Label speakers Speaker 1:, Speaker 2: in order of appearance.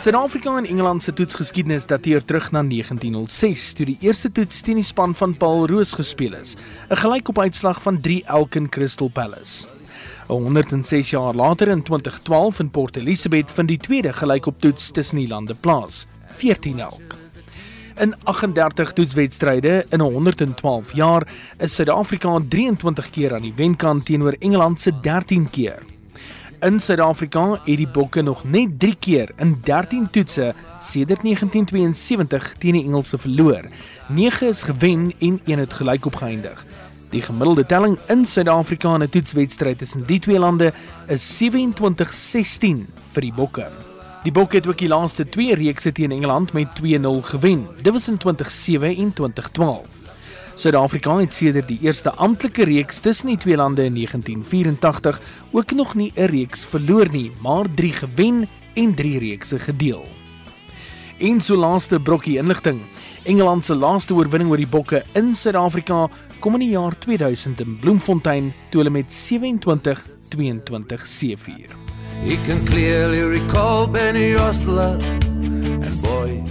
Speaker 1: Suid-Afrika en Engeland se toetsgeskiedenis dateer terug na 1906, toe die eerste toets teen die span van Paul Roos gespeel is, 'n gelykop uitslag van 3-1 in Crystal Palace. 106 jaar later in 2012 in Port Elizabeth vind die tweede gelykop toets tussen die lande plaas, 14-1. In 38 toetswedstryde in 112 jaar is Suid-Afrika 23 keer aan die wenkant teenoor Engeland se 13 keer. In Suid-Afrika het die Bokke nog net 3 keer in 13 toetse sedert 1972 teen die Engelse verloor. 9 is gewen en 1 het gelyk opgeëindig. Die gemiddelde telling in Suid-Afrika in 'n toetswedstryd tussen die twee lande is 27-16 vir die Bokke. Die Bokke het ook die laaste 2 reekse teen Engeland met 2-0 gewen. Dit was in 2007 en 2012. Suid-Afrika het sedert die eerste amptelike reeks tussen die twee lande in 1984 ook nog nie 'n reeks verloor nie, maar 3 gewen en 3 reekse gedeel. En so laaste brokkie inligting. Engeland se laaste oorwinning oor die Bokke in Suid-Afrika kom in die jaar 2000 in Bloemfontein toe hulle met 27-22 seëvier.
Speaker 2: He can clearly recall Benny Osler and boy